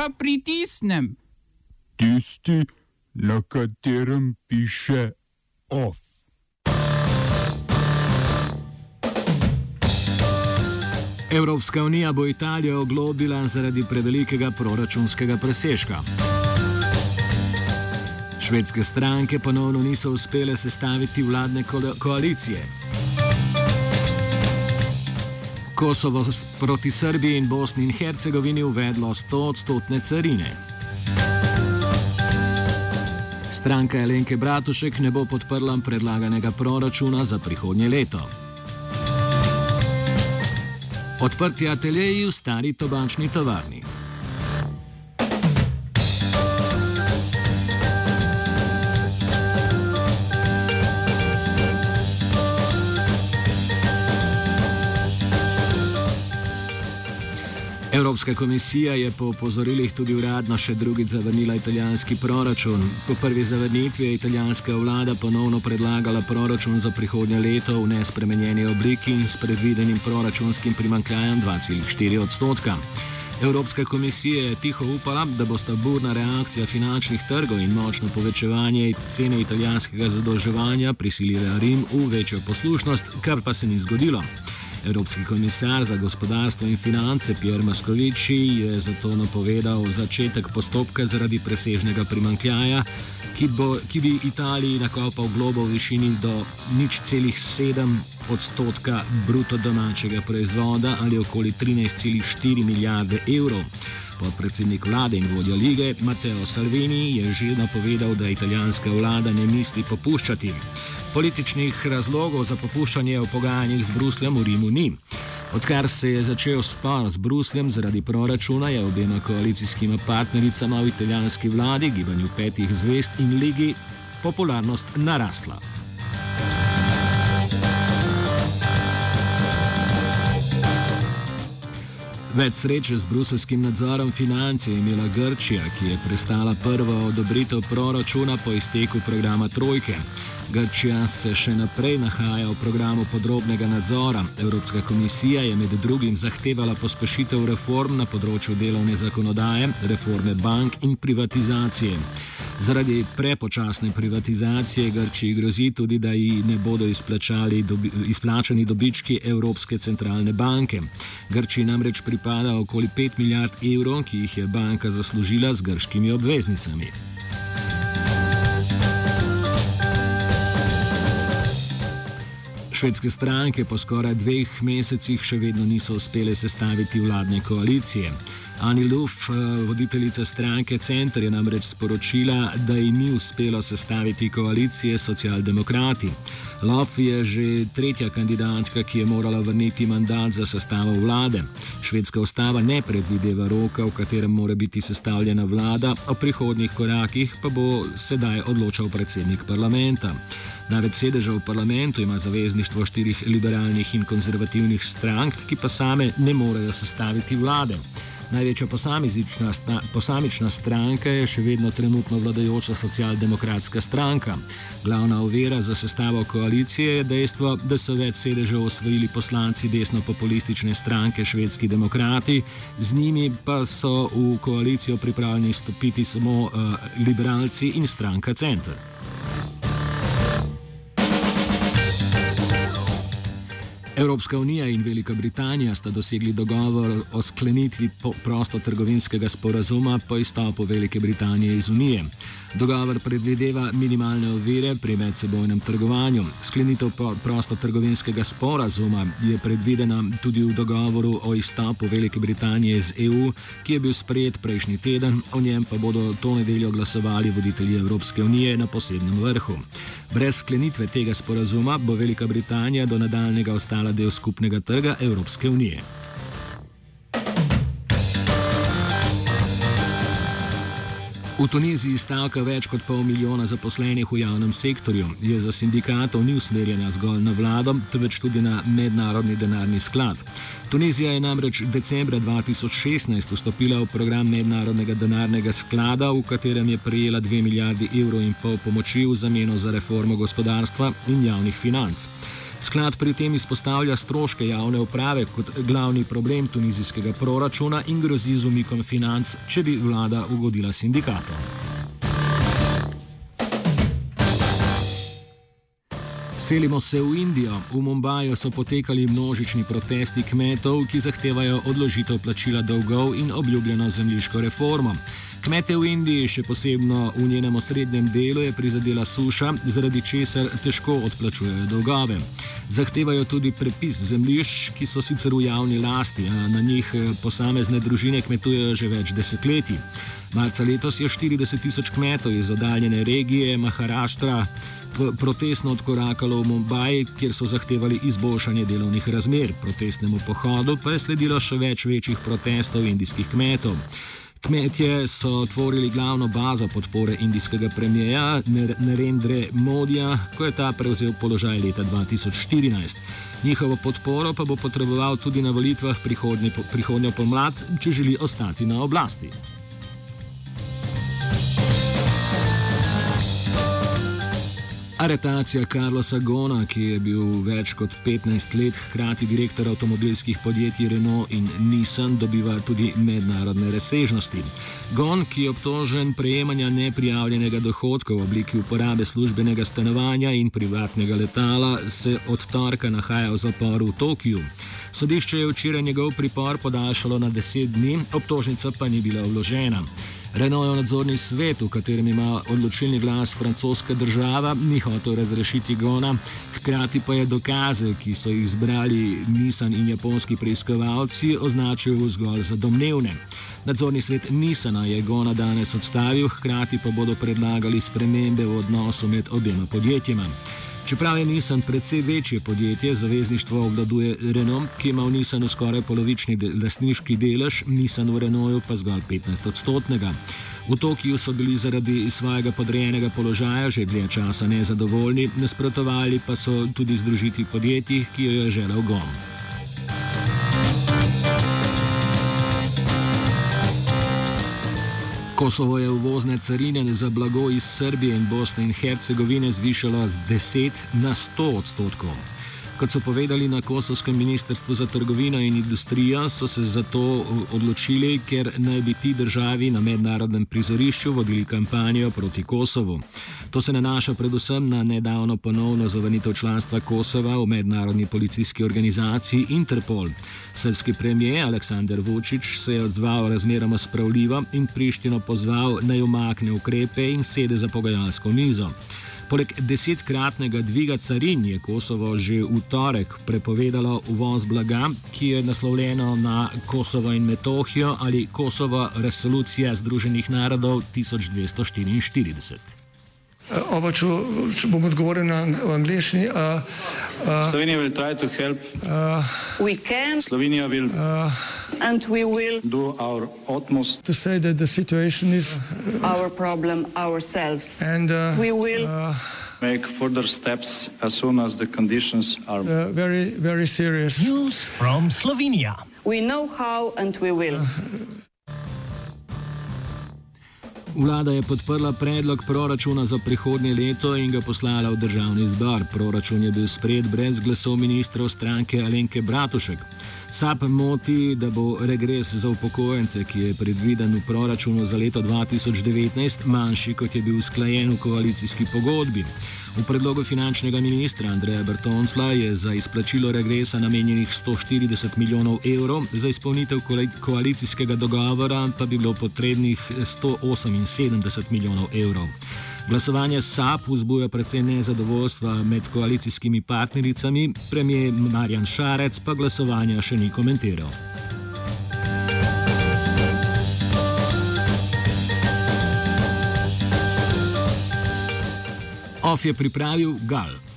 pa pritisnem? Tisti, na katerem piše OF. Evropska unija bo Italijo oglobila zaradi prevelikega proračunskega presežka. Švedske stranke ponovno niso uspele sestaviti vladne ko koalicije. Kosovo proti Srbiji in Bosni in Hercegovini uvedlo 100-odstotne carine. Stranka Elenke Bratušek ne bo podprla predlaganega proračuna za prihodnje leto. Odprti ateljeji v stari tobačni tovarni. Evropska komisija je po opozorilih tudi uradno še drugič zavrnila italijanski proračun. Po prvi zavrnitvi je italijanska vlada ponovno predlagala proračun za prihodnje leto v nespremenjeni obliki s predvidenim proračunskim primankljajem 2,4 odstotka. Evropska komisija je tiho upala, da bo sta burna reakcija finančnih trgov in močno povečevanje cene italijanskega zadolževanja prisilila Rim v večjo poslušnost, kar pa se ni zgodilo. Evropski komisar za gospodarstvo in finance Pierre Moscovici je zato napovedal začetek postopka zaradi presežnega primankljaja, ki, bo, ki bi Italiji nakopal globo v višini do nič celih sedem odstotka bruto domačega proizvoda ali okoli 13,4 milijarde evrov. Podpredsednik vlade in vodja lige Matteo Salvini je že napovedal, da italijanska vlada ne misli popuščati. Političnih razlogov za popuščanje v pogajanjih z Brusljem v Rimu ni. Odkar se je začel spor z Brusljem zaradi proračuna, je obema koalicijskima partnericama v italijanski vladi, gibanju petih zvest in ligi popularnost narasla. Več sreče z bruselskim nadzorom financ je imela Grčija, ki je prestala prvo odobritev proračuna po izteku programa Trojke. Grčija se še naprej nahaja v programu podrobnega nadzora. Evropska komisija je med drugim zahtevala pospešitev reform na področju delovne zakonodaje, reforme bank in privatizacije. Zaradi prepočasne privatizacije Grčiji grozi tudi, da ji ne bodo dobi, izplačani dobički Evropske centralne banke. Grčiji namreč pripada okoli 5 milijard evrov, ki jih je banka zaslužila z grškimi obveznicami. Švedske stranke po skoraj dveh mesecih še vedno niso uspele sestaviti vladne koalicije. Ani Luf, eh, voditeljica stranke Center, je namreč sporočila, da ji ni uspelo sestaviti koalicije s socialdemokrati. Luf je že tretja kandidatka, ki je morala vrniti mandat za sestavo vlade. Švedska ustava ne predvideva roka, v katerem mora biti sestavljena vlada, o prihodnjih korakih pa bo sedaj odločal predsednik parlamenta. Največ sedežev v parlamentu ima zavezništvo štirih liberalnih in konzervativnih strank, ki pa same ne morejo sestaviti vlade. Največja posamična stranka je še vedno trenutno vladajoča socialdemokratska stranka. Glavna ovira za sestavo koalicije je dejstvo, da so več sedežev osvojili poslanci desno-populistične stranke Švedski demokrati, z njimi pa so v koalicijo pripravljeni stopiti samo uh, liberalci in stranka Center. Evropska unija in Velika Britanija sta dosegli dogovor o sklenitvi prostotrgovinskega sporazuma po izstopu Velike Britanije iz Unije. Dogovor predvideva minimalne ovire pri medsebojnem trgovanju. Sklenitev prostotrgovinskega sporazuma je predvidena tudi v dogovoru o izstopu Velike Britanije iz EU, ki je bil sprejet prejšnji teden, o njem pa bodo to nedeljo glasovali voditelji Evropske unije na posebnem vrhu. Brez sklenitve tega sporazuma bo Velika Britanija do nadaljnega ostala del skupnega trga Evropske unije. V Tuniziji stavka več kot pol milijona zaposlenih v javnem sektorju. Je za sindikatov ni usmerjena zgolj na vlado, temveč tudi na mednarodni denarni sklad. Tunizija je namreč decembra 2016 vstopila v program mednarodnega denarnega sklada, v katerem je prejela 2 milijardi evrov in pol pomoči v zameno za reformo gospodarstva in javnih financ. Sklad pri tem izpostavlja stroške javne uprave kot glavni problem tunizijskega proračuna in grozi z umikom financ, če bi vlada ugodila sindikatom. Selimo se v Indijo. V Mumbaju so potekali množični protesti kmetov, ki zahtevajo odložitev plačila dolgov in obljubljeno zemljiško reformo. Kmete v Indiji, še posebno v njenem osrednjem delu, je prizadela suša, zaradi česar težko odplačujejo dolgove. Zahtevajo tudi prepis zemljišč, ki so sicer v javni lasti, a na njih eh, posamezne družine kmetujejo že več desetletij. Marca letos je 40 tisoč kmetov iz oddaljene regije Maharaštra protestno odkorakalo v Mumbai, kjer so zahtevali izboljšanje delovnih razmer. Protestnemu pohodu pa je sledilo še več večjih protestov indijskih kmetov. Kmetje so tvorili glavno bazo podpore indijskega premijeja Nerendre Modija, ko je ta prevzel položaj leta 2014. Njihovo podporo pa bo potreboval tudi na volitvah prihodnjo pomlad, če želi ostati na oblasti. Aretacija Karlosa Gona, ki je bil več kot 15 let hkrati direktor avtomobilskih podjetij Renault in Nissan, dobiva tudi mednarodne razsežnosti. Gon, ki je obtožen prejemanja neprijavljenega dohodka v obliki uporabe službenega stanovanja in privatnega letala, se od torka nahaja v zaporu v Tokiu. Sodišče je včeraj njegov pripor podaljšalo na 10 dni, obtožnica pa ni bila vložena. Renault nadzorni svet, v katerem ima odločilni glas francoska država, ni hotel razrešiti Gona, hkrati pa je dokaze, ki so jih zbrali Nissan in japonski preiskovalci, označil zgolj za domnevne. Nadzorni svet Nissana je Gona danes odstavil, hkrati pa bodo predlagali spremembe v odnosu med obema podjetjema. Čeprav je Nissan precej večje podjetje, zavezništvo obvladuje Renault, ki ima v Nissanu skoraj polovični de lasniški delež, Nissan v Renaultu pa zgolj 15 odstotnega. V Tokiu so bili zaradi svojega podrejenega položaja že dlje časa nezadovoljni, nasprotovali pa so tudi združitvi podjetij, ki jo je želel GOM. Kosovo je uvozne carine za blago iz Srbije in Bosne in Hercegovine zvišalo z 10 na 100 odstotkov. Kot so povedali na Kosovskem ministrstvu za trgovino in industrijo, so se za to odločili, ker naj bi ti državi na mednarodnem prizorišču vodili kampanjo proti Kosovu. To se nanaša predvsem na nedavno ponovno zavrnitev članstva Kosova v mednarodni policijski organizaciji Interpol. Srpski premijer Aleksandar Vučić se je odzval razmeroma spravljivo in Prištino pozval naj umakne ukrepe in sede za pogajalsko mizo. Poleg desetkratnega dviga carin je Kosovo že v torek prepovedalo uvoz blaga, ki je naslovljeno na Kosovo in Metohijo ali Kosovo resolucija Združenih narodov 1244. Oba, če, če bom odgovoril na angliški. Uh, uh, Slovenija bo poskušala pomagati. Slovenija bo naredila and we will do our utmost to say that the situation is our problem ourselves. And uh, we will uh, make further steps as soon as the conditions are uh, very, very serious. News from Slovenia. We know how and we will. Vlada je podprla predlog proračuna za prihodnje leto in ga poslala v državni zbor. Proračun je bil sprejet brez glasov ministrov stranke Alenke Bratušek. SAP moti, da bo regres za upokojence, ki je predviden v proračunu za leto 2019, manjši kot je bil usklajen v koalicijski pogodbi. V predlogu finančnega ministra Andreja Bertonsla je za izplačilo regresa namenjenih 140 milijonov evrov, za izpolnitev koalicijskega dogovora pa bi bilo potrebnih 178 milijonov evrov. Glasovanje SAP vzbuja precej nezadovoljstva med koalicijskimi partnericami, premijer Marjan Šarec pa glasovanja še ni komentiral. OF je pripravil Gal.